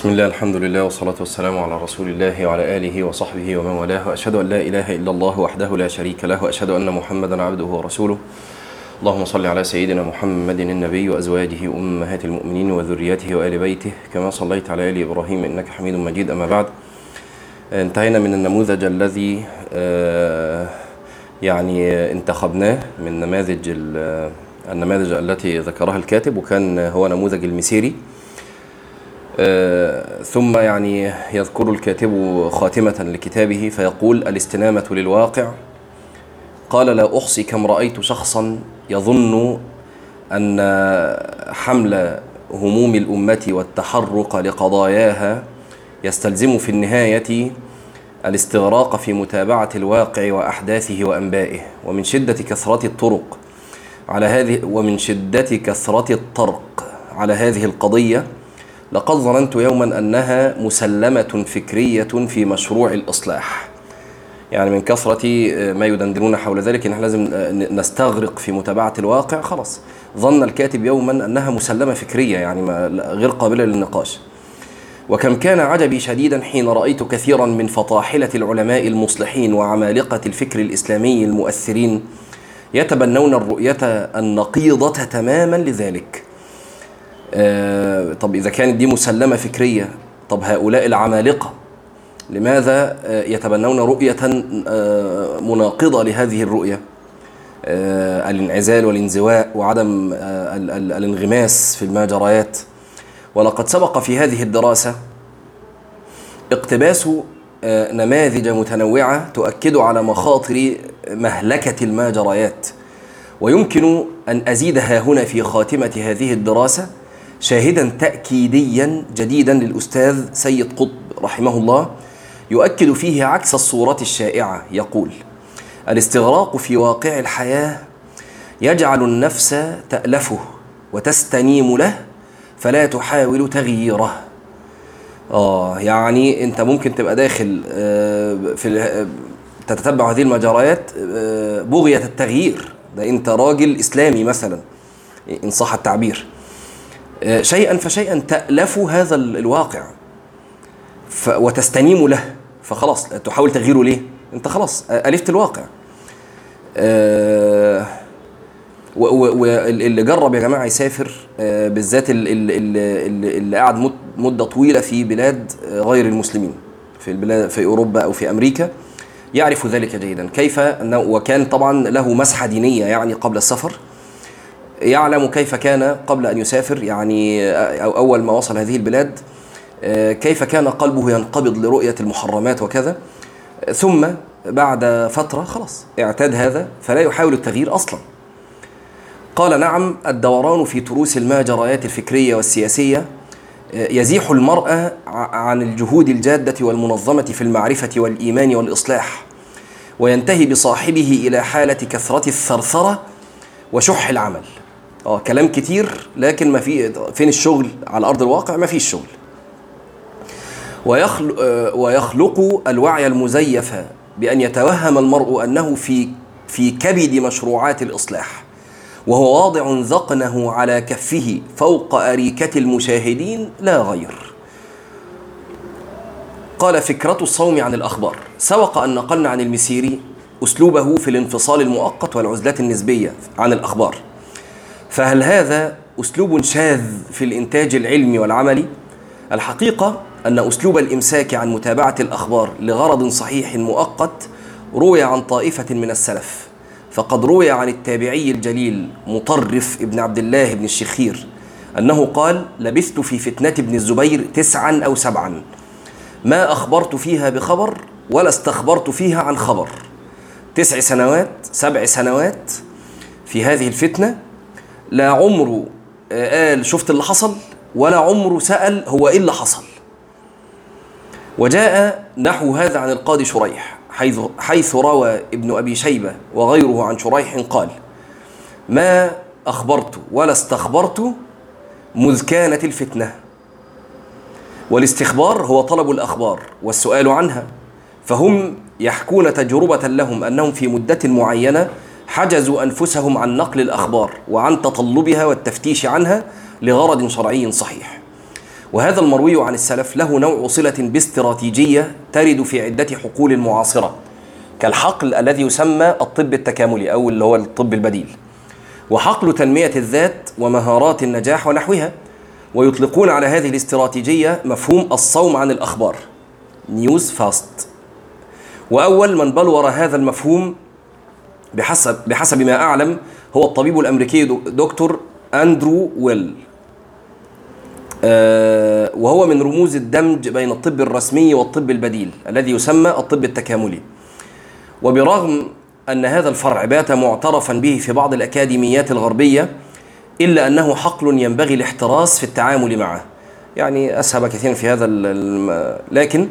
بسم الله الحمد لله والصلاة والسلام على رسول الله وعلى آله وصحبه ومن والاه. وأشهد أن لا إله إلا الله وحده لا شريك له وأشهد أن محمدا عبده ورسوله. اللهم صل على سيدنا محمد النبي وأزواجه أمهات المؤمنين وذريته وآل بيته. كما صليت على آل إبراهيم إنك حميد مجيد أما بعد. انتهينا من النموذج الذي آه، يعني انتخبناه من نماذج ال- النماذج التي ذكرها الكاتب وكان هو نموذج المسيري. آه، ثم يعني يذكر الكاتب خاتمة لكتابه فيقول الاستنامة للواقع. قال لا أحصي كم رأيت شخصا يظن أن حمل هموم الأمة والتحرق لقضاياها يستلزم في النهاية الاستغراق في متابعة الواقع وأحداثه وأنبائه. ومن شدة كثرة الطرق على هذه ومن شدة كثرة الطرق على هذه القضية لقد ظننت يوما أنها مسلمة فكرية في مشروع الإصلاح. يعني من كثرة ما يدندنون حول ذلك إن إحنا لازم نستغرق في متابعة الواقع. خلاص ظن الكاتب يوما أنها مسلمة فكرية يعني غير قابلة للنقاش. وكم كان عجبي شديدا حين رأيت كثيرا من فطاحلة العلماء المصلحين وعمالقة الفكر الإسلامي المؤثرين يتبنون الرؤية النقيضة تماما لذلك. آه، طب إذا كانت دي مسلمة فكرية طب هؤلاء العمالقة لماذا آه، يتبنون رؤية آه، مناقضة لهذه الرؤية؟ آه، الانعزال والانزواء وعدم ال- ال- الانغماس في المجريات. ولقد سبق في هذه الدراسة اقتباس نماذج متنوعة تؤكد على مخاطر مهلكة الماجريات ويمكن أن أزيد ها هنا في خاتمة هذه الدراسة شاهدا تأكيديا جديدا للأستاذ سيد قطب رحمه الله يؤكد فيه عكس الصورة الشائعة يقول الاستغراق في واقع الحياة يجعل النفس تألفه وتستنيم له فلا تحاول تغييره. آه يعني أنت ممكن تبقى داخل آه، في آه، تتتبع هذه المجريات آه، بغية التغيير. ده أنت راجل إسلامي مثلا إن صح التعبير. آه، شيئا فشيئا تألف هذا ال- الواقع. وتستنيم له. فخلاص تحاول تغييره ليه؟ أنت خلاص ألفت الواقع. آه، واللي جرب يا جماعة يسافر آه، بالذات ال- ال- ال- ال- اللي قعد مد- مدة طويلة في بلاد آه، غير المسلمين في البلاد في أوروبا أو في أمريكا يعرف ذلك جيدا. كيف؟ انه وكان طبعا له مسحة دينية يعني قبل السفر. يعلم كيف كان قبل أن يسافر يعني آه، أو أول ما وصل هذه البلاد آه، كيف كان قلبه ينقبض لرؤية المحرمات وكذا. آه، ثم بعد فترة خلاص اعتاد هذا فلا يحاول التغيير أصلا. قال نعم الدوران في تروس الماجريات الفكرية والسياسية يزيح المرء ع- عن الجهود الجادة والمنظمة في المعرفة والإيمان والإصلاح وينتهي بصاحبه إلى حالة كثرة الثرثرة وشح العمل. آه كلام كتير لكن ما في فين الشغل؟ على أرض الواقع ما فيش شغل. ويخلق, ويخلق الوعي المزيف بأن يتوهم المرء أنه في في كبد مشروعات الإصلاح وهو واضع ذقنه على كفه فوق أريكة المشاهدين لا غير. قال فكرة الصوم عن الأخبار. سبق أن نقلنا عن المسيري أسلوبه في الانفصال المؤقت والعزلات النسبية عن الأخبار. فهل هذا أسلوب شاذ في الإنتاج العلمي والعملي؟ الحقيقة أن أسلوب الإمساك عن متابعة الأخبار لغرض صحيح مؤقت روي عن طائفة من السلف فقد روي عن التابعي الجليل مطرف ابن عبد الله بن الشخير أنه قال لبثت في فتنة ابن الزبير تسعا أو سبعا ما أخبرت فيها بخبر ولا استخبرت فيها عن خبر تسع سنوات سبع سنوات في هذه الفتنة لا عمره آه، قال شفت اللي حصل؟ ولا عمره سأل هو إيه اللي حصل؟ وجاء نحو هذا عن القاضي شريح حيث, حيث روى ابن أبي شيبة وغيره عن شريح قال ما أخبرت ولا استخبرت مذ كانت الفتنة. والاستخبار هو طلب الأخبار والسؤال عنها فهم يحكون تجربة لهم أنهم في مدة معينة حجزوا أنفسهم عن نقل الأخبار وعن تطلبها والتفتيش عنها لغرض شرعي صحيح. وهذا المروي عن السلف له نوع صلة باستراتيجية ترد في عدة حقول معاصرة كالحقل الذي يسمى الطب التكاملي أو اللي هو الطب البديل وحقل تنمية الذات ومهارات النجاح ونحوها ويطلقون على هذه الاستراتيجية مفهوم الصوم عن الأخبار. News fast وأول من بلور هذا المفهوم بحسب بحسب ما أعلم هو الطبيب الأمريكي دكتور أندرو ويل. آه، وهو من رموز الدمج بين الطب الرسمي والطب البديل الذي يسمى الطب التكاملي. وبرغم أن هذا الفرع بات معترفا به في بعض الأكاديميات الغربية إلا أنه حقل ينبغي الاحتراس في التعامل معه. يعني أسهب كثيرا في هذا لكن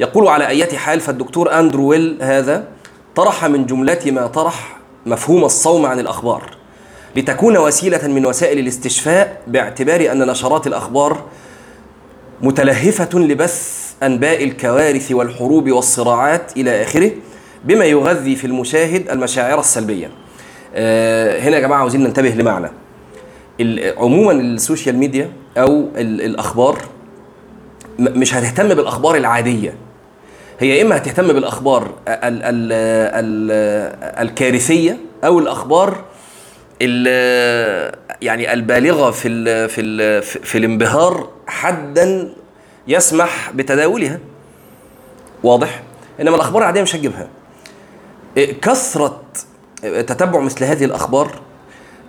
يقول على أي حال فالدكتور أندرو ويل هذا طرح من جملة ما طرح مفهوم الصوم عن الأخبار. لتكون وسيلة من وسائل الاستشفاء باعتبار أن نشرات الأخبار متلهفة لبث أنباء الكوارث والحروب والصراعات إلى آخره بما يغذي في المشاهد المشاعر السلبية. آه، هنا يا جماعة عاوزين ننتبه لمعنى. عموما السوشيال ميديا أو الأخبار مش هتهتم بالأخبار العادية. هي إما هتهتم بالأخبار ال ال ال الكارثية أو الأخبار يعني البالغة في ال في ال في الانبهار حدا يسمح بتداولها. واضح؟ إنما الأخبار العادية مش هتجيبها. كثرة تتبع مثل هذه الأخبار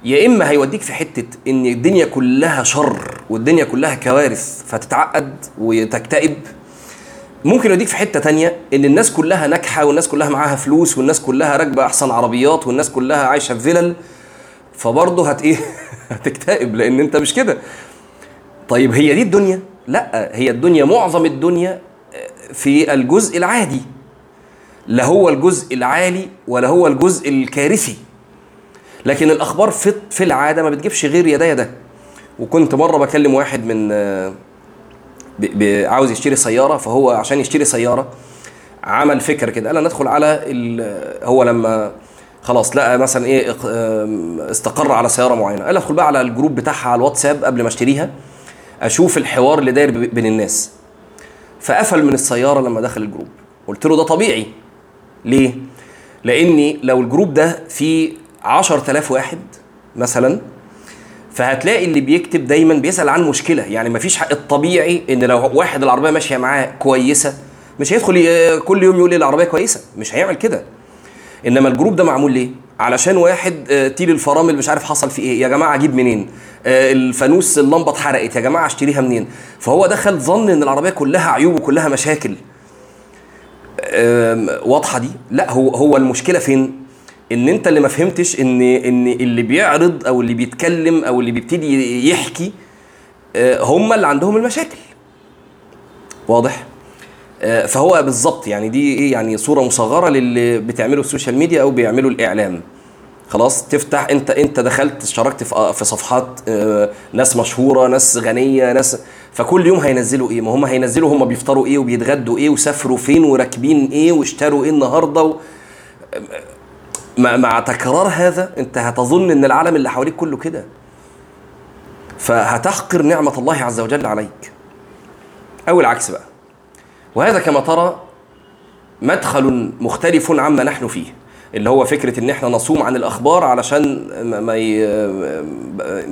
يا إما هيوديك في حتة إن الدنيا كلها شر والدنيا كلها كوارث فتتعقد وتكتئب ممكن يوديك في حتة تانية إن الناس كلها ناجحة والناس كلها معاها فلوس والناس كلها راكبة أحسن عربيات والناس كلها عايشة في فيلل فبرضه هت إيه؟ هتكتئب لأن أنت مش كده. طيب هي دي الدنيا؟ لأ هي الدنيا معظم الدنيا آه، في الجزء العادي. لا هو الجزء العالي ولا هو الجزء الكارثي. لكن الأخبار في في العادة ما بتجيبش غير يدا يدا وكنت مرة بكلم واحد من آه، عاوز يشتري سيارة فهو عشان يشتري سيارة عمل فكر كده قال ندخل على هو لما خلاص لقى مثلا إيه استقر على سيارة معينة قال ادخل بقى على ال group بتاعها على الواتساب قبل ما اشتريها أشوف الحوار اللي داير بين الناس. فقفل من السيارة لما دخل ال group. قلت له ده طبيعي. ليه؟ لأني لو ال group ده فيه 10000 واحد مثلا فهتلاقي اللي بيكتب دايما بيسأل عن مشكلة. يعني مفيش حق الطبيعي إن لو واحد العربية ماشية معاه كويسة مش هيدخل كل يوم يقول لي العربية كويسة. مش هيعمل كده. إنما الجروب ده معمول ليه؟ علشان واحد آه، تيل الفرامل مش عارف حصل فيه إيه. يا جماعة أجيب منين؟ آه، الفانوس اللمبة اتحرقت. يا جماعة أشتريها منين؟ فهو دخل ظن إن العربية كلها عيوب وكلها مشاكل. واضحة دي؟ لا هو هو المشكلة فين؟ إن أنت اللي ما فهمتش ان إن اللي بيعرض أو اللي بيتكلم أو اللي بيبتدي يحكي آه، هم اللي عندهم المشاكل. واضح؟ آه، فهو بالظبط يعني دي إيه يعني صورة مصغرة للي بتعمله ال social media أو بيعملوا الإعلام. خلاص؟ تفتح انت أنت دخلت اشتركت في آه، صفحات ناس مشهورة ناس غنية ناس فكل يوم هينزلوا إيه؟ ما هم هينزلوا هم بيفطروا إيه؟ وبيتغدوا إيه؟ وسافروا فين؟ وراكبين إيه؟ واشتروا إيه النهارده؟ و... مع تكرار هذا انت هتظن ان العالم اللي حواليك كله كده. فهتحقر نعمة الله عز وجل عليك. أو العكس بقى. وهذا كما ترى مدخل مختلف عما نحن فيه. اللي هو فكرة إن إحنا نصوم عن الأخبار علشان ما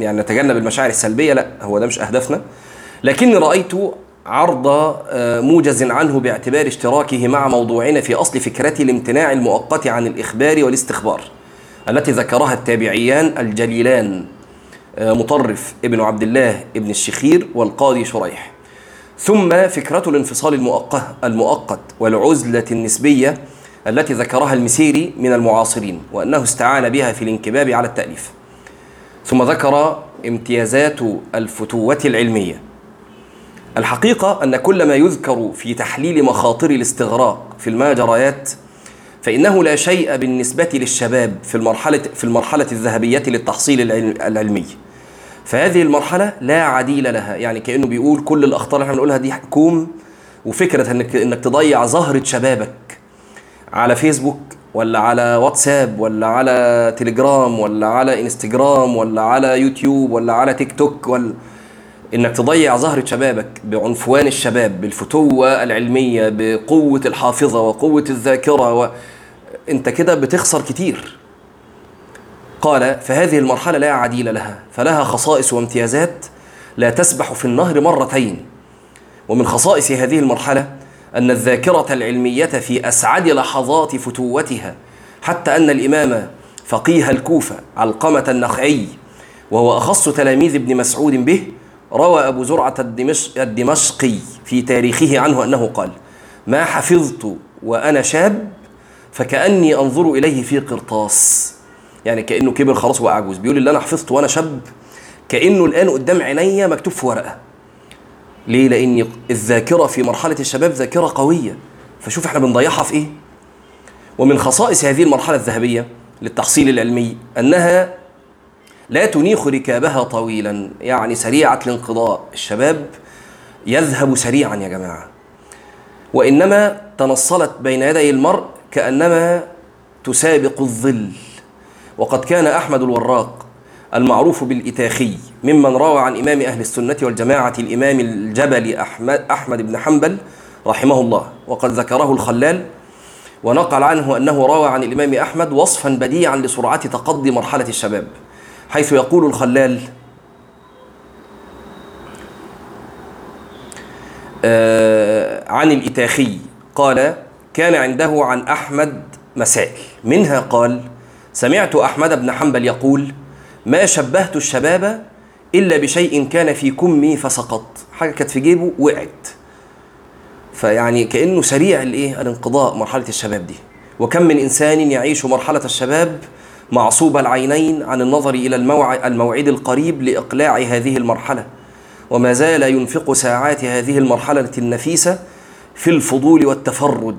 يعني نتجنب المشاعر السلبية. لا هو ده مش أهدافنا. لكني رأيت عرض آه، موجز عنه باعتبار اشتراكه مع موضوعنا في أصل فكرة الامتناع المؤقت عن الإخبار والاستخبار التي ذكرها التابعيان الجليلان آه، مطرف ابن عبد الله ابن الشخير والقاضي شريح. ثم فكرة الانفصال المؤقت, المؤقت والعزلة النسبية التي ذكرها المسيري من المعاصرين وأنه استعان بها في الانكباب على التأليف. ثم ذكر امتيازات الفتوة العلمية. الحقيقة أن كل ما يذكر في تحليل مخاطر الاستغراق في المجريات فإنه لا شيء بالنسبة للشباب في المرحلة في المرحلة الذهبية للتحصيل العلمي. فهذه المرحلة لا عديل لها يعني كأنه بيقول كل الأخطار اللي إحنا بنقولها دي حكوم وفكرة إنك إنك تضيع زهره شبابك على فيسبوك ولا على واتساب ولا على تليجرام ولا على انستجرام ولا على يوتيوب ولا على تيك توك ولا إنك تضيع زهرة شبابك بعنفوان الشباب بالفتوة العلمية بقوة الحافظة وقوة الذاكرة و... أنت كده بتخسر كتير. قال فهذه المرحلة لا عديل لها فلها خصائص وامتيازات لا تسبح في النهر مرتين. ومن خصائص هذه المرحلة أن الذاكرة العلمية في أسعد لحظات فتوتها حتى أن الإمام فقيه الكوفة علقمة النخعي وهو أخص تلاميذ ابن مسعود به روى أبو زرعة الدمش الدمشقي في تاريخه عنه أنه قال ما حفظت وأنا شاب فكأني أنظر إليه في قرطاس يعني كأنه كبر خلاص وأعجوز بيقول اللي أنا حفظته وأنا شاب كأنه الآن قدام عينيا مكتوب في ورقة ليه؟ لأن الذاكرة في مرحلة الشباب ذاكرة قوية فشوف إحنا بنضيعها في إيه؟ ومن خصائص هذه المرحلة الذهبية للتحصيل العلمي أنها لا تنيخ ركابها طويلا يعني سريعة الانقضاء. الشباب يذهب سريعا يا جماعة. وإنما تنصلت بين يدي المرء كأنما تسابق الظل. وقد كان أحمد الوراق المعروف بالإتاخي ممن روى عن إمام أهل السنة والجماعة الإمام الجبل أحمد, أحمد بن حنبل رحمه الله. وقد ذكره الخلال ونقل عنه أنه روى عن الإمام أحمد وصفا بديعا لسرعة تقضي مرحلة الشباب. حيث يقول الخلال. آه عن الإتاخي قال كان عنده عن أحمد مسائل. منها قال سمعت أحمد بن حنبل يقول ما شبهت الشباب إلا بشيء كان في كمي فسقط. حاجة كانت في جيبه وقعت. فيعني كأنه سريع الإيه الانقضاء مرحلة الشباب دي. وكم من إنسان يعيش مرحلة الشباب معصوب العينين عن النظر إلى الموعد, القريب لإقلاع هذه المرحلة. وما زال ينفق ساعات هذه المرحلة النفيسة في الفضول والتفرج.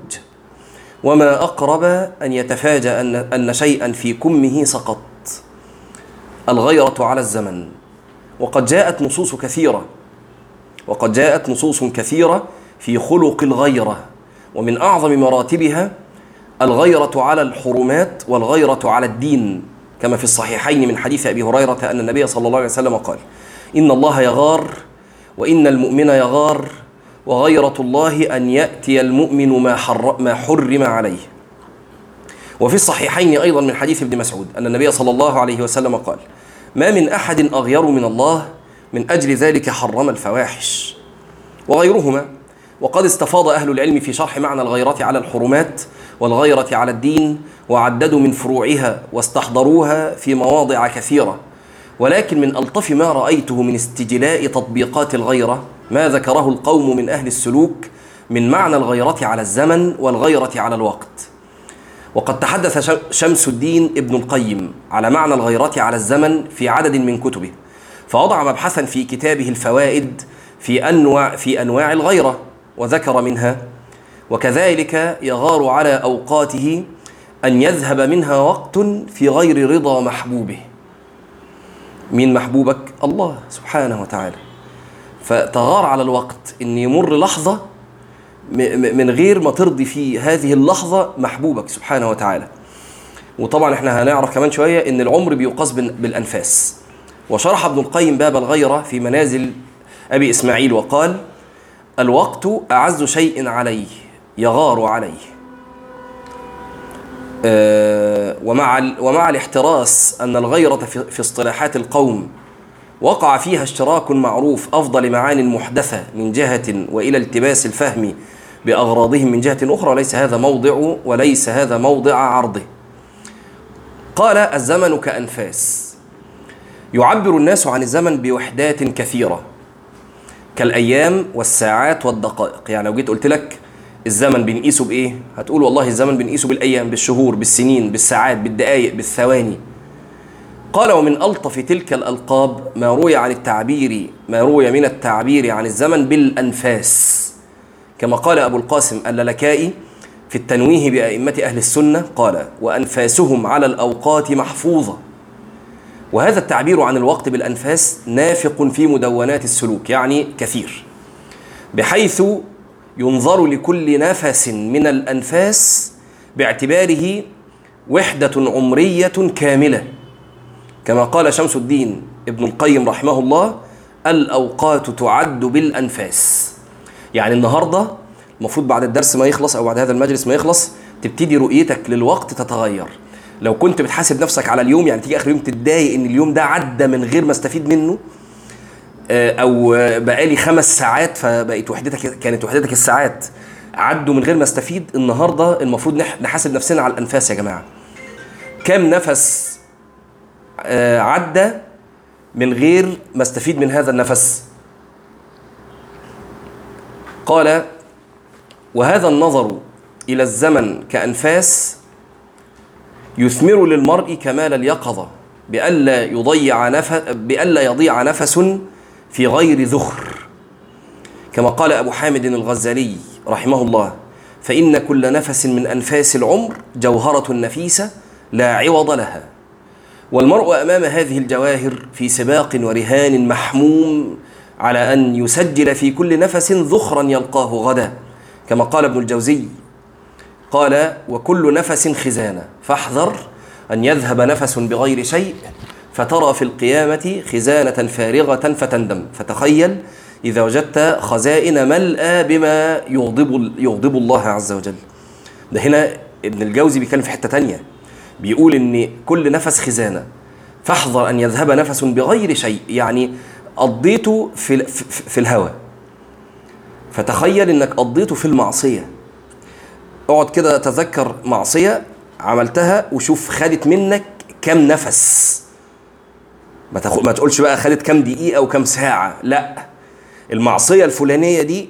وما أقرب أن يتفاجأ أن شيئا في كمه سقط. الغيرة على الزمن. وقد جاءت نصوص كثيرة. وقد جاءت نصوص كثيرة في خلق الغيرة. ومن أعظم مراتبها الغيرة على الحرمات والغيرة على الدين كما في الصحيحين من حديث أبي هريرة أن النبي صلى الله عليه وسلم قال إن الله يغار وإن المؤمن يغار وغيرة الله أن يأتي المؤمن ما, حر ما حرم عليه. وفي الصحيحين أيضا من حديث ابن مسعود أن النبي صلى الله عليه وسلم قال ما من أحد أغير من الله من أجل ذلك حرم الفواحش. وغيرهما. وقد استفاض أهل العلم في شرح معنى الغيرة على الحرمات والغيرة على الدين وعددوا من فروعها واستحضروها في مواضع كثيرة. ولكن من ألطف ما رأيته من استجلاء تطبيقات الغيرة ما ذكره القوم من أهل السلوك من معنى الغيرة على الزمن والغيرة على الوقت. وقد تحدث شمس الدين ابن القيم على معنى الغيرة على الزمن في عدد من كتبه فوضع مبحثا في كتابه الفوائد في أنواع في أنواع الغيرة وذكر منها وكذلك يغار على أوقاته أن يذهب منها وقت في غير رضا محبوبه. مين محبوبك؟ الله سبحانه وتعالى. فتغار على الوقت أن يمر لحظة من غير ما ترضي في هذه اللحظة محبوبك سبحانه وتعالى. وطبعا إحنا هنعرف كمان شوية إن العمر بيقاس بالأنفاس. وشرح ابن القيم باب الغيرة في منازل أبي إسماعيل وقال الوقت أعز شيء عليه. يغار عليه. ومع ومع الاحتراس أن الغيرة في اصطلاحات القوم وقع فيها اشتراك معروف أفضل معان محدثة من جهة وإلى التباس الفهم بأغراضهم من جهة أخرى وليس هذا موضع وليس هذا موضع عرضه. قال الزمن كأنفاس. يعبر الناس عن الزمن بوحدات كثيرة كالأيام والساعات والدقائق. يعني لو جيت قلت لك الزمن بنقيسه بإيه؟ هتقول والله الزمن بنقيسه بالأيام بالشهور بالسنين بالساعات بالدقائق بالثواني. قال ومن ألطف تلك الألقاب ما روي عن التعبير ما روي من التعبير عن الزمن بالأنفاس. كما قال أبو القاسم اللالكائي في التنويه بأئمة أهل السنة قال وأنفاسهم على الأوقات محفوظة. وهذا التعبير عن الوقت بالأنفاس نافق في مدونات السلوك يعني كثير. بحيث ينظر لكل نفس من الأنفاس باعتباره وحدة عمرية كاملة. كما قال شمس الدين ابن القيم رحمه الله الأوقات تعد بالأنفاس. يعني النهاردة المفروض بعد الدرس ما يخلص أو بعد هذا المجلس ما يخلص تبتدي رؤيتك للوقت تتغير. لو كنت بتحاسب نفسك على اليوم يعني تيجي آخر يوم تتضايق إن اليوم ده عدى من غير ما استفيد منه أو بقالي خمس ساعات فبقت وحدتك كانت وحدتك الساعات عدوا من غير ما أستفيد النهارده المفروض نح- نحاسب نفسنا على الأنفاس يا جماعة. كم نفس آه، عدى من غير ما أستفيد من هذا النفس؟ قال وهذا النظر إلى الزمن كأنفاس يثمر للمرء كمال اليقظة بألا يضيع نفس بألا يضيع نفس في غير ذخر كما قال أبو حامد الغزالي رحمه الله فإن كل نفس من أنفاس العمر جوهرة نفيسة لا عوض لها. والمرء أمام هذه الجواهر في سباق ورهان محموم على أن يسجل في كل نفس ذخرا يلقاه غدا. كما قال ابن الجوزي قال وكل نفس خزانة فاحذر أن يذهب نفس بغير شيء فترى في القيامة خزانة فارغة فتندم. فتخيل إذا وجدت خزائن ملأى بما يغضب يغضب الله عز وجل. ده هنا ابن الجوزي بيتكلم في حتة تانية. بيقول إن كل نفس خزانة. فاحذر أن يذهب نفس بغير شيء. يعني قضيته في, في, الهوى. فتخيل إنك قضيته في المعصية. اقعد كده تذكر معصية عملتها وشوف خدت منك كم نفس. ما. ما تقولش بقى خدت كم دقيقة وكم ساعة. لا. المعصية الفلانية دي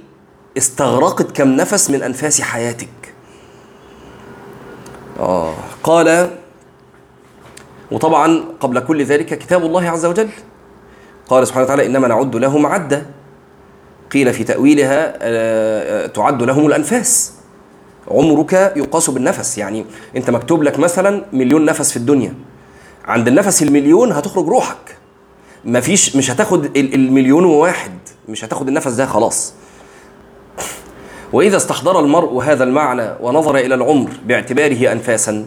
استغرقت كم نفس من أنفاس حياتك. آه. قال وطبعا قبل كل ذلك كتاب الله عز وجل. قال سبحانه وتعالى إنما نعد لهم عدة. قيل في تأويلها آه، تعد لهم الأنفاس. عمرك يقاس بالنفس. يعني أنت مكتوب لك مثلا مليون نفس في الدنيا. عند النفس المليون هتخرج روحك. مفيش مش هتاخد ال- المليون وواحد مش هتاخد النفس ده خلاص. وإذا استحضر المرء هذا المعنى ونظر إلى العمر باعتباره أنفاسا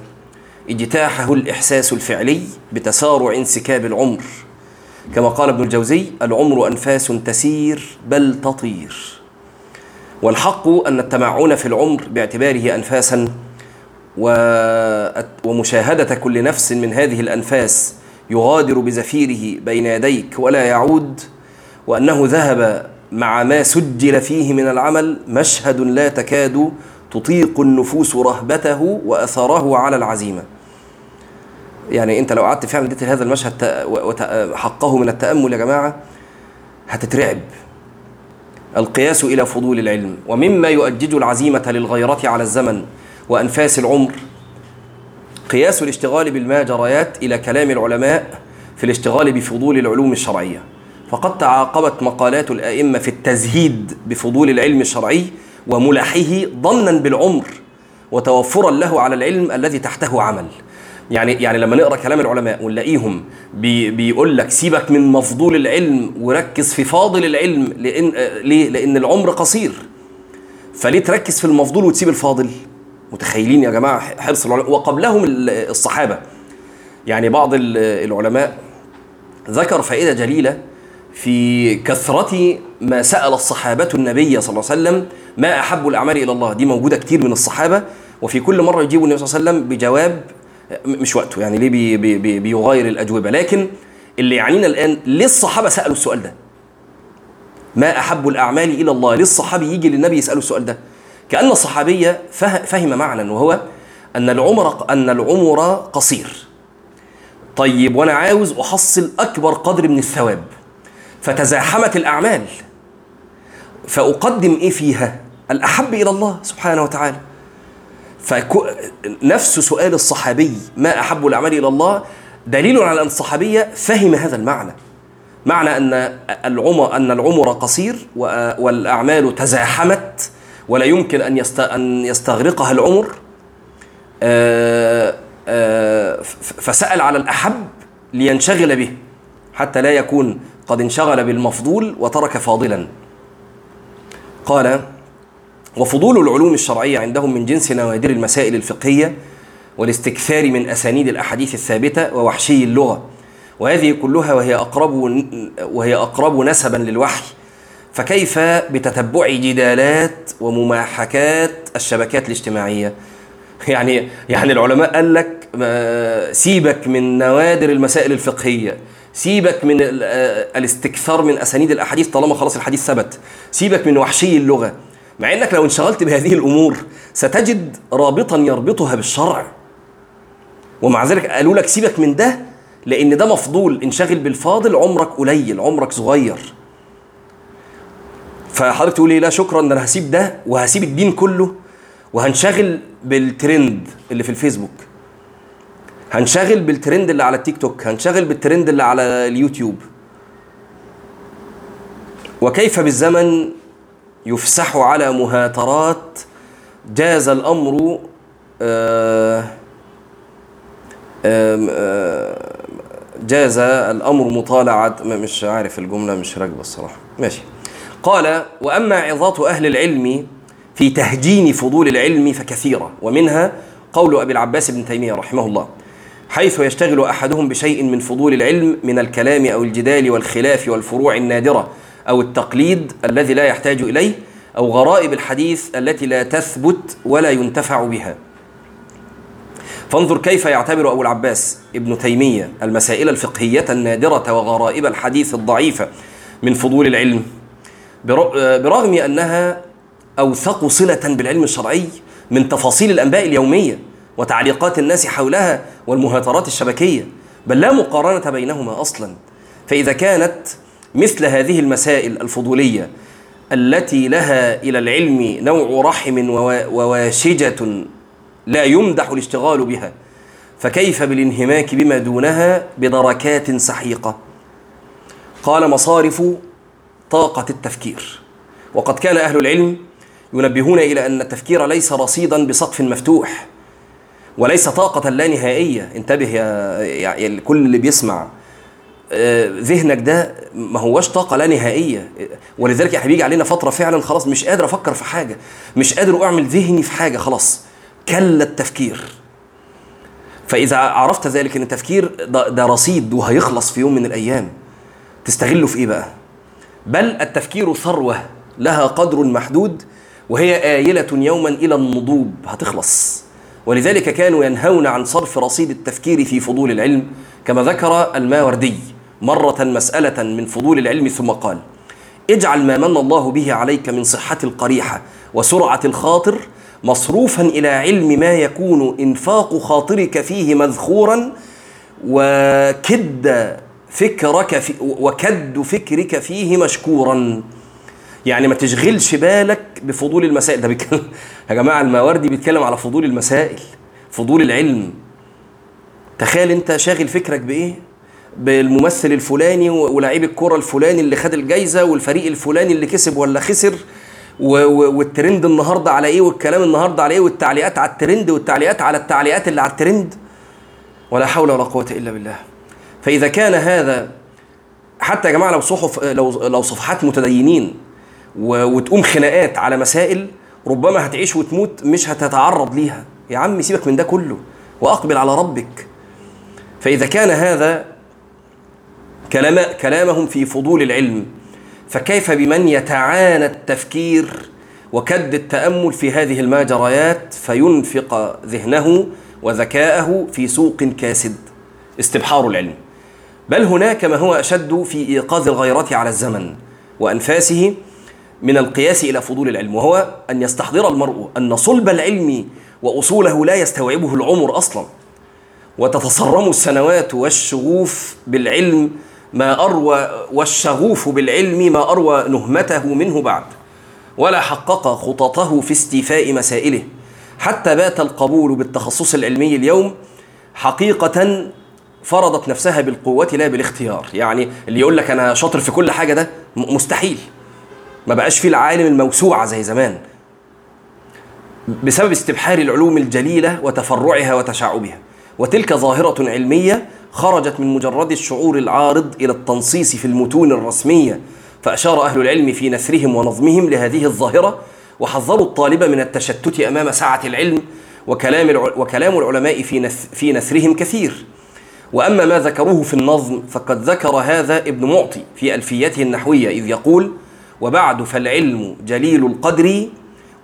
اجتاحه الإحساس الفعلي بتسارع انسكاب العمر. كما قال ابن الجوزي العمر أنفاس تسير بل تطير. والحق أن التمعن في العمر باعتباره أنفاسا ومشاهدة كل نفس من هذه الأنفاس يغادر بزفيره بين يديك ولا يعود وأنه ذهب مع ما سجل فيه من العمل مشهد لا تكاد تطيق النفوس رهبته وأثره على العزيمة. يعني أنت لو قعدت فعلا اديت هذا المشهد حقه من التأمل يا جماعة هتترعب. القياس إلى فضول العلم ومما يؤجج العزيمة للغيرة على الزمن. وأنفاس العمر قياس الاشتغال بالماجريات إلى كلام العلماء في الاشتغال بفضول العلوم الشرعية فقد تعاقبت مقالات الأئمة في التزهيد بفضول العلم الشرعي وملحه ظنا بالعمر وتوفرا له على العلم الذي تحته عمل يعني يعني لما نقرأ كلام العلماء ونلاقيهم بي بيقول لك سيبك من مفضول العلم وركز في فاضل العلم لأن آه، ليه؟ لأن العمر قصير فليه تركز في المفضول وتسيب الفاضل؟ متخيلين يا جماعة حرص العلماء. وقبلهم ال- الصحابة. يعني بعض ال- العلماء ذكر فائدة جليلة في كثرة ما سأل الصحابة النبي صلى الله عليه وسلم ما أحب الأعمال إلى الله. دي موجودة كتير من الصحابة. وفي كل مرة يجيب النبي صلى الله عليه وسلم بجواب مش وقته. يعني ليه بي بي بي بيغير الأجوبة؟ لكن اللي يعنينا الآن ليه الصحابة سألوا السؤال ده. ما أحب الأعمال إلى الله. ليه الصحابي يجي للنبي يسأله السؤال ده. كأن الصحابية فه- فهم معنى وهو أن العمر أن العمر قصير. طيب وأنا عاوز أحصل أكبر قدر من الثواب. فتزاحمت الأعمال. فأقدم إيه فيها؟ الأحب إلى الله سبحانه وتعالى. فنفس سؤال الصحابي ما أحب الأعمال إلى الله؟ دليل على أن الصحابية فهم هذا المعنى. معنى أن العمر أن العمر قصير والأعمال تزاحمت. ولا يمكن أن أن يستغرقها العمر آه، آه، فسأل على الأحب لينشغل به حتى لا يكون قد انشغل بالمفضول وترك فاضلا. قال وفضول العلوم الشرعية عندهم من جنس نوادر المسائل الفقهية والاستكثار من أسانيد الأحاديث الثابتة ووحشي اللغة وهذه كلها وهي أقرب وهي أقرب نسبا للوحي فكيف بتتبع جدالات ومماحكات الشبكات الاجتماعية؟ يعني يعني العلماء قال لك سيبك من نوادر المسائل الفقهية سيبك من الاستكثار من أسانيد الأحاديث طالما خلاص الحديث ثبت سيبك من وحشي اللغة مع إنك لو انشغلت بهذه الأمور ستجد رابطا يربطها بالشرع. ومع ذلك قالوا لك سيبك من ده لأن ده مفضول انشغل بالفاضل عمرك قليل عمرك صغير. فحضرتك تقول لي لا شكرا ده أنا هسيب ده وهسيب الدين كله وهنشغل بالترند اللي في الفيسبوك. هنشغل بالترند اللي على التيك توك هنشغل بالترند اللي على اليوتيوب. وكيف بالزمن يفسح على مهاترات جاز الأمر آه، جاز الأمر مطالعة مش عارف الجملة مش راكبة الصراحة. ماشي. قال وأما عظات أهل العلم في تهجين فضول العلم فكثيرة ومنها قول أبي العباس بن تيمية رحمه الله حيث يشتغل أحدهم بشيء من فضول العلم من الكلام أو الجدال والخلاف والفروع النادرة أو التقليد الذي لا يحتاج إليه أو غرائب الحديث التي لا تثبت ولا ينتفع بها. فانظر كيف يعتبر أبو العباس ابن تيمية المسائل الفقهية النادرة وغرائب الحديث الضعيفة من فضول العلم. برغم أنها أوثق صلة بالعلم الشرعي من تفاصيل الأنباء اليومية وتعليقات الناس حولها والمهاترات الشبكية بل لا مقارنة بينهما أصلا. فإذا كانت مثل هذه المسائل الفضولية التي لها إلى العلم نوع رحم وواشجة لا يمدح الاشتغال بها فكيف بالانهماك بما دونها بدركات سحيقة؟ قال مصارف طاقة التفكير. وقد كان أهل العلم ينبهون إلى أن التفكير ليس رصيدا بسقف مفتوح وليس طاقة لا نهائية. انتبه يا, يا كل اللي بيسمع آه، ذهنك ده ما هوش طاقة لا نهائية. ولذلك إحنا بيجي علينا فترة فعلا خلاص مش قادر أفكر في حاجة مش قادر أعمل ذهني في حاجة خلاص. كلا التفكير. فإذا عرفت ذلك أن التفكير ده, ده رصيد وهيخلص في يوم من الأيام تستغله في إيه بقى؟ بل التفكير ثروة لها قدر محدود وهي آيلة يوما إلى النضوب هتخلص. ولذلك كانوا ينهون عن صرف رصيد التفكير في فضول العلم كما ذكر الماوردي مرة مسألة من فضول العلم ثم قال اجعل ما من الله به عليك من صحة القريحة وسرعة الخاطر مصروفا إلى علم ما يكون إنفاق خاطرك فيه مذخورا وكد فكرك في وكد فكرك فيه مشكورا. يعني ما تشغلش بالك بفضول المسائل. ده بيتكلم يا جماعة الماوردي بيتكلم على فضول المسائل فضول العلم. تخيل أنت شاغل فكرك بإيه؟ بالممثل الفلاني ولاعيب الكرة الفلاني اللي خد الجايزة والفريق الفلاني اللي كسب ولا خسر والترند النهارده على إيه والكلام النهارده على إيه والتعليقات على الترند والتعليقات على التعليقات اللي على الترند؟ ولا حول ولا قوة إلا بالله. فإذا كان هذا حتى يا جماعة لو صحف لو لو صفحات متدينين وتقوم خناقات على مسائل ربما هتعيش وتموت مش هتتعرض ليها. يا عم سيبك من ده كله وأقبل على ربك. فإذا كان هذا كلام كلامهم في فضول العلم فكيف بمن يتعانى التفكير وكد التأمل في هذه الماجريات فينفق ذهنه وذكاءه في سوق كاسد؟ استبحار العلم. بل هناك ما هو أشد في إيقاظ الغيرة على الزمن وأنفاسه من القياس إلى فضول العلم وهو أن يستحضر المرء أن صلب العلم وأصوله لا يستوعبه العمر أصلا. وتتصرم السنوات والشغوف بالعلم ما أروى والشغوف بالعلم ما أروى نهمته منه بعد. ولا حقق خططه في استيفاء مسائله. حتى بات القبول بالتخصص العلمي اليوم حقيقة فرضت نفسها بالقوة لا بالاختيار. يعني اللي يقول لك أنا شاطر في كل حاجة ده مستحيل. ما بقاش فيه العالم الموسوعة زي زمان. بسبب استبحار العلوم الجليلة وتفرعها وتشعبها. وتلك ظاهرة علمية خرجت من مجرد الشعور العارض إلى التنصيص في المتون الرسمية. فأشار أهل العلم في نثرهم ونظمهم لهذه الظاهرة وحذروا الطالب من التشتت أمام سعة العلم وكلام وكلام العلماء في في نثرهم كثير. وأما ما ذكروه في النظم فقد ذكر هذا ابن معطي في ألفيته النحوية إذ يقول وبعد فالعلم جليل القدر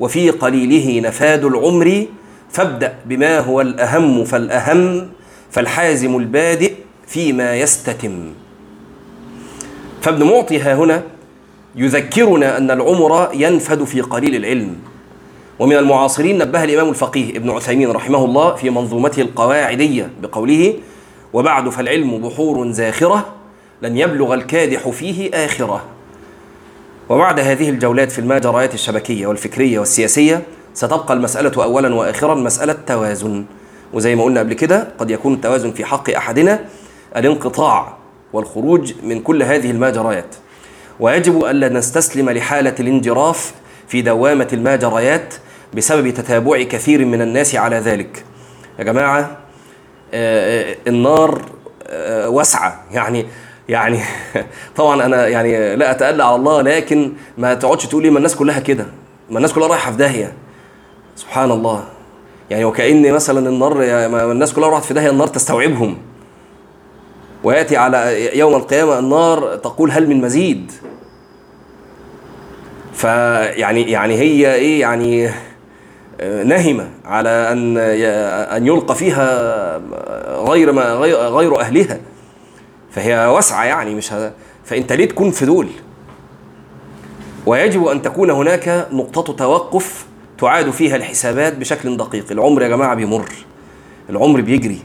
وفي قليله نفاد العمر فابدأ بما هو الأهم فالأهم فالحازم البادئ فيما يستتم. فابن معطي ها هنا يذكرنا أن العمر ينفد في قليل العلم. ومن المعاصرين نبه الإمام الفقيه ابن عثيمين رحمه الله في منظومته القواعدية بقوله وبعد فالعلم بحور زاخرة لن يبلغ الكادح فيه آخرة. وبعد هذه الجولات في المجريات الشبكية والفكرية والسياسية ستبقى المسألة أولا وآخرا مسألة توازن. وزي ما قلنا قبل كده قد يكون التوازن في حق أحدنا الانقطاع والخروج من كل هذه المجريات. ويجب ألا نستسلم لحالة الانجراف في دوامة الماجريات بسبب تتابع كثير من الناس على ذلك. يا جماعة النار آه، واسعة. يعني يعني طبعا أنا يعني لا أتألى على الله لكن ما تقعدش تقول لي ما الناس كلها كده. ما الناس كلها رايحة في داهية. سبحان الله. يعني وكأن مثلا النار الناس كلها راحت في داهية النار تستوعبهم. ويأتي على يوم القيامة النار تقول هل من مزيد. فيعني يعني هي إيه يعني نهمه على أن أن يلقى فيها غير ما غير, أهلها. فهي واسعة يعني مش هذا فانت ليه تكون في دول ويجب أن تكون هناك نقطة توقف تعاد فيها الحسابات بشكل دقيق. العمر يا جماعة بيمر. العمر بيجري.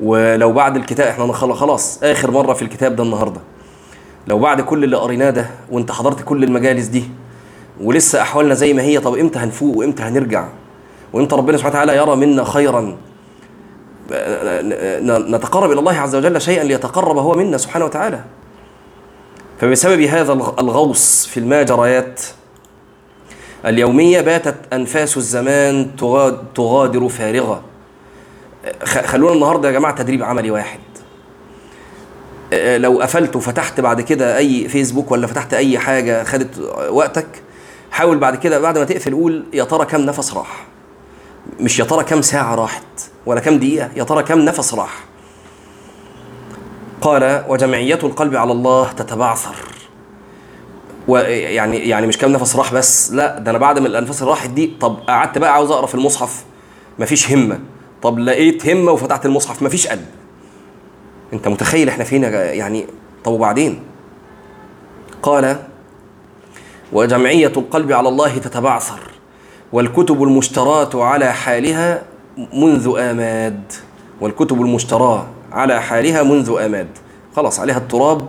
ولو بعد الكتاب إحنا خلاص آخر مرة في الكتاب ده النهارده. لو بعد كل اللي قريناه ده وأنت حضرت كل المجالس دي ولسه أحوالنا زي ما هي. طب إمتى هنفوق وإمتى هنرجع؟ وإمتى ربنا سبحانه وتعالى يرى منا خيرا؟ نتقرب إلى الله عز وجل شيئا ليتقرب هو منا سبحانه وتعالى. فبسبب هذا الغوص في الماجريات اليومية باتت أنفاس الزمان تغادر فارغة. خلونا النهارده يا جماعة تدريب عملي واحد. لو قفلت وفتحت بعد كده أي فيسبوك ولا فتحت أي حاجة خدت وقتك حاول بعد كده بعد ما تقفل قول يا ترى كم نفس راح. مش يا ترى كم ساعة راحت ولا كم دقيقة يا ترى كم نفس راح. قال وجمعية القلب على الله تتبعثر. ويعني يعني مش كم نفس راح بس لا ده أنا بعد ما الأنفاس اللي راحت دي طب قعدت بقى عاوز أقرأ في المصحف؟ مفيش همة. طب لقيت همة وفتحت المصحف مفيش قلب. أنت متخيل إحنا فين يعني طب وبعدين؟ قال وجمعية القلب على الله تتبعثر والكتب المشتراة على حالها منذ آماد. والكتب المشتراة على حالها منذ آماد. خلاص عليها التراب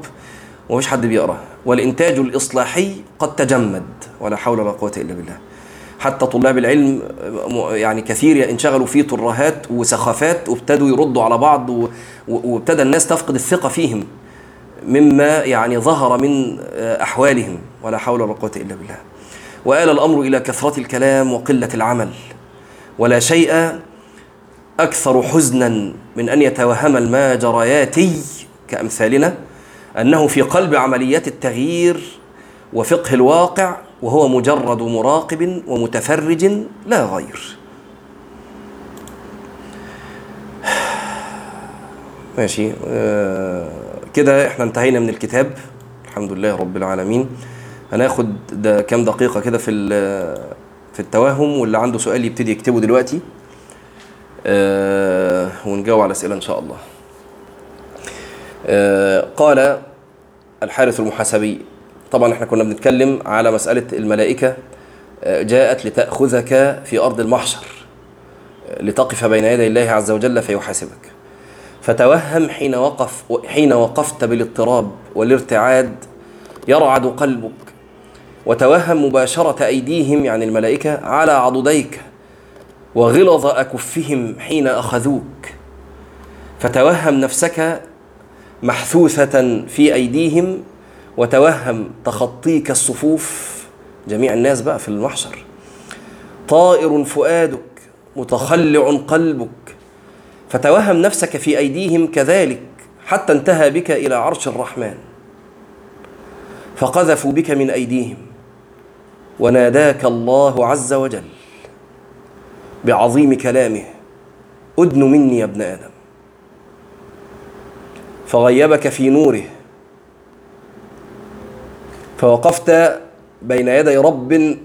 ومفيش حد بيقرا والإنتاج الإصلاحي قد تجمد ولا حول ولا قوة إلا بالله. حتى طلاب العلم يعني كثير انشغلوا في ترهات وسخافات وابتدوا يردوا على بعض وابتدى الناس تفقد الثقة فيهم. مما يعني ظهر من أحوالهم ولا حول ولا قوة إلا بالله. وآل الأمر إلى كثرة الكلام وقلة العمل. ولا شيء أكثر حزنا من أن يتوهم الماجرياتي كأمثالنا أنه في قلب عمليات التغيير وفقه الواقع وهو مجرد مراقب ومتفرج لا غير. ماشي آه كده إحنا انتهينا من الكتاب. الحمد لله رب العالمين. هناخد ده كام دقيقة كده في في التوهم واللي عنده سؤال يبتدي يكتبه دلوقتي. آه ونجاوب على أسئلة إن شاء الله. آه قال الحارث المحاسبي طبعا إحنا كنا بنتكلم على مسألة الملائكة جاءت لتأخذك في أرض المحشر لتقف بين يدي الله عز وجل فيحاسبك. فتوهم حين وقف حين وقفت بالاضطراب والارتعاد يرعد قلبك. وتوهم مباشرة أيديهم يعني الملائكة على عضديك وغلظ أكفهم حين أخذوك. فتوهم نفسك محثوثة في أيديهم وتوهم تخطيك الصفوف جميع الناس بقى في المحشر. طائر فؤادك متخلع قلبك فتوهم نفسك في أيديهم كذلك حتى انتهى بك إلى عرش الرحمن. فقذفوا بك من أيديهم. وناداك الله عز وجل بعظيم كلامه أدن مني يا ابن آدم. فغيبك في نوره. فوقفت بين يدي رب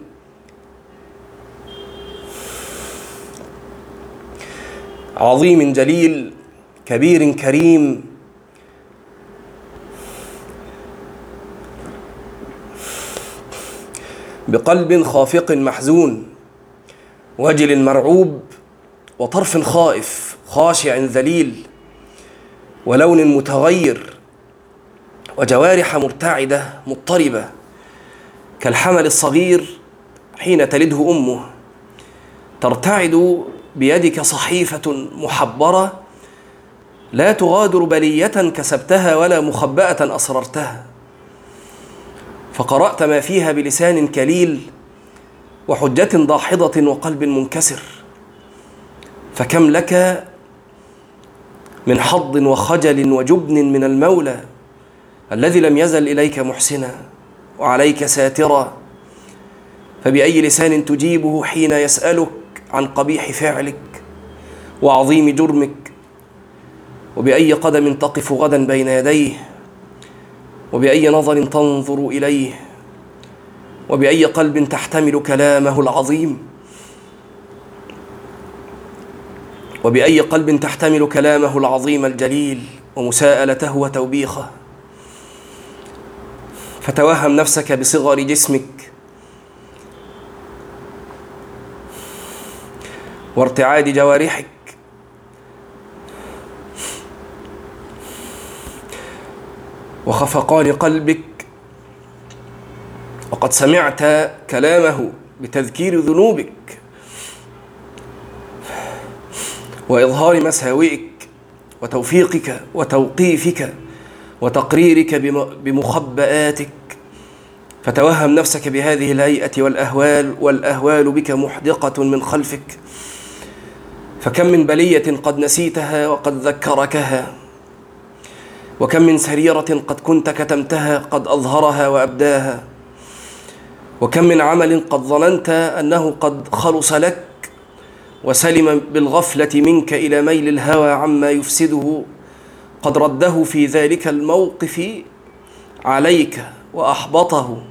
عظيم جليل كبير كريم. بقلب خافق محزون وجل مرعوب وطرف خائف خاشع ذليل ولون متغير وجوارح مرتعده مضطربة. كالحمل الصغير حين تلده أمه ترتعد بيدك صحيفة محبرة لا تغادر بلية كسبتها ولا مخبأة أسررتها. فقرأت ما فيها بلسان كليل وحجة داحضه وقلب منكسر. فكم لك من حظ وخجل وجبن من المولى الذي لم يزل إليك محسنا وعليك ساترا. فبأي لسان تجيبه حين يسألك عن قبيح فعلك وعظيم جرمك وبأي قدم تقف غدا بين يديه وبأي نظر تنظر إليه وبأي قلب تحتمل كلامه العظيم وبأي قلب تحتمل كلامه العظيم الجليل ومساءلته وتوبيخه. فتوهم نفسك بصغر جسمك وارتعاد جوارحك. وخفقان قلبك. وقد سمعت كلامه بتذكير ذنوبك. وإظهار مساوئك وتوفيقك وتوقيفك وتقريرك بمخبآتك. فتوهم نفسك بهذه الهيئة والأهوال والأهوال بك محدقة من خلفك. فكم من بلية قد نسيتها وقد ذكركها وكم من سريرة قد كنت كتمتها قد أظهرها وأبداها وكم من عمل قد ظننت أنه قد خلص لك وسلم بالغفلة منك إلى ميل الهوى عما يفسده قد رده في ذلك الموقف عليك وأحبطه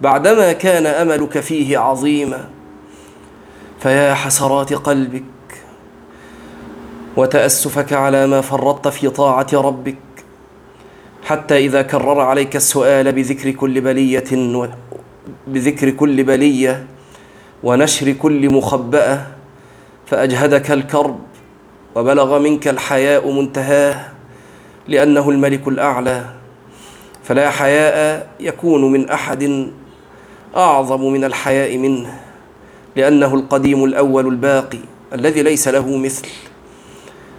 بعدما كان أملك فيه عظيما. فيا حسرات قلبك وتأسفك على ما فرطت في طاعة ربك حتى إذا كرر عليك السؤال بذكر كل بلية و... بذكر كل بلية ونشر كل مخبأة فأجهدك الكرب وبلغ منك الحياء منتهاه لأنه الملك الأعلى فلا حياء يكون من أحد أعظم من الحياء منه لأنه القديم الأول الباقي الذي ليس له مثل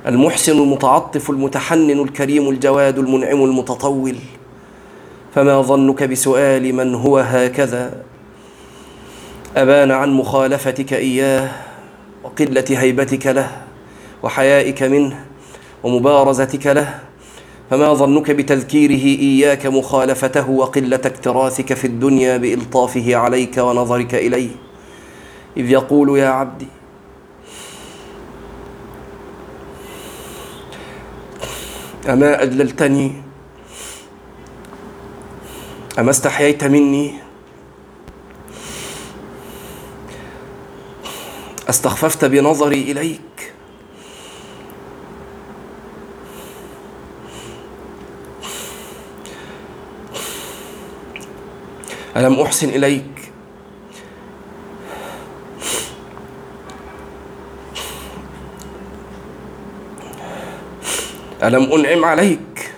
المحسن المتعطف المتحنن الكريم الجواد المنعم المتطول. فما ظنك بسؤال من هو هكذا؟ أبان عن مخالفتك إياه وقلة هيبتك له وحيائك منه ومبارزتك له. فما ظنك بتذكيره إياك مخالفته وقلة اكتراثك في الدنيا بإلطافه عليك ونظرك إليه؟ إذ يقول يا عبدي أما أجللتني أما استحييت مني؟ أستخففت بنظري إليك؟ ألم أحسن إليك؟ ألم أنعم عليك؟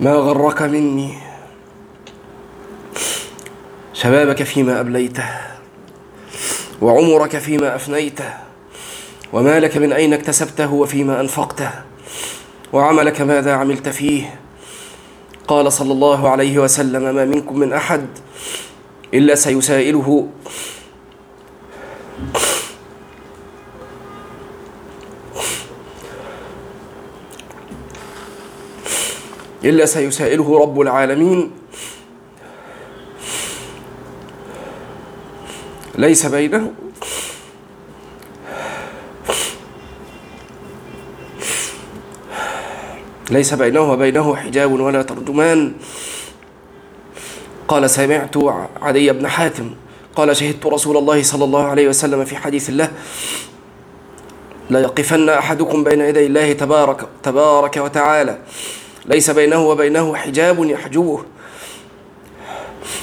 ما غرك مني؟ شبابك فيما أبليته وعمرك فيما أفنيته ومالك من أين اكتسبته وفيما أنفقته؟ وعملك ماذا عملت فيه؟ قال صلى الله عليه وسلم ما منكم من أحد إلا سيسائله. إلا سيسائله رب العالمين. ليس بينه ليس بينه وبينه حجاب ولا ترجمان. قال سمعت علي بن حاتم قال شهدت رسول الله صلى الله عليه وسلم في حديث الله لا يقفن أحدكم بين يدي الله تبارك, تبارك وتعالى. ليس بينه وبينه حجاب يحجبه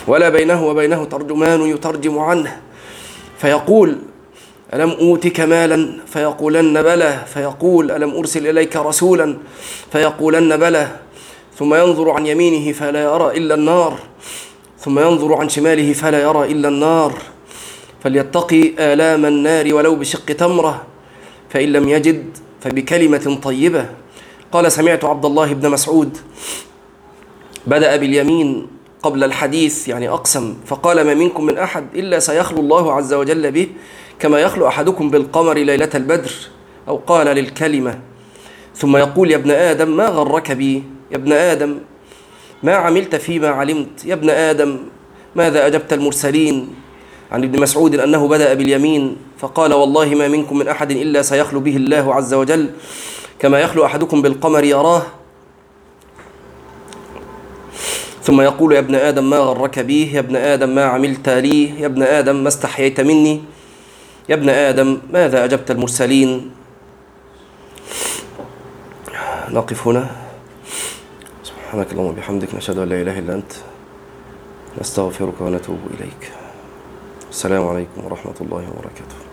ولا بينه وبينه ترجمان يترجم عنه. فيقول ألم أوتك مالا فيقولن بلى فيقول ألم أرسل إليك رسولا فيقولن بلى. ثم ينظر عن يمينه فلا يرى إلا النار. ثم ينظر عن شماله فلا يرى إلا النار. فليتقي آلام النار ولو بشق تمرة فإن لم يجد فبكلمة طيبة. قال سمعت عبد الله بن مسعود بدأ باليمين قبل الحديث يعني أقسم فقال ما منكم من أحد إلا سيخلو الله عز وجل به. كما يخلو أحدكم بالقمر ليلة البدر أو قال للكلمة ثم يقول يا ابن آدم ما غرك بي؟ يا ابن آدم ما عملت فيما علمت؟ يا ابن آدم ماذا أجبت المرسلين؟ عن ابن مسعود أنه بدأ باليمين فقال والله ما منكم من أحد إلا سيخلو به الله عز وجل. كما يخلو أحدكم بالقمر يراه. ثم يقول يا ابن آدم ما غرك بي؟ يا ابن آدم ما عملت لي؟ يا ابن آدم ما استحييت مني؟ يا ابن آدم ماذا أجبت المرسلين؟ نقف هنا. سبحانك اللهم وبحمدك نشهد أن لا إله إلا أنت نستغفرك ونتوب إليك. السلام عليكم ورحمة الله وبركاته.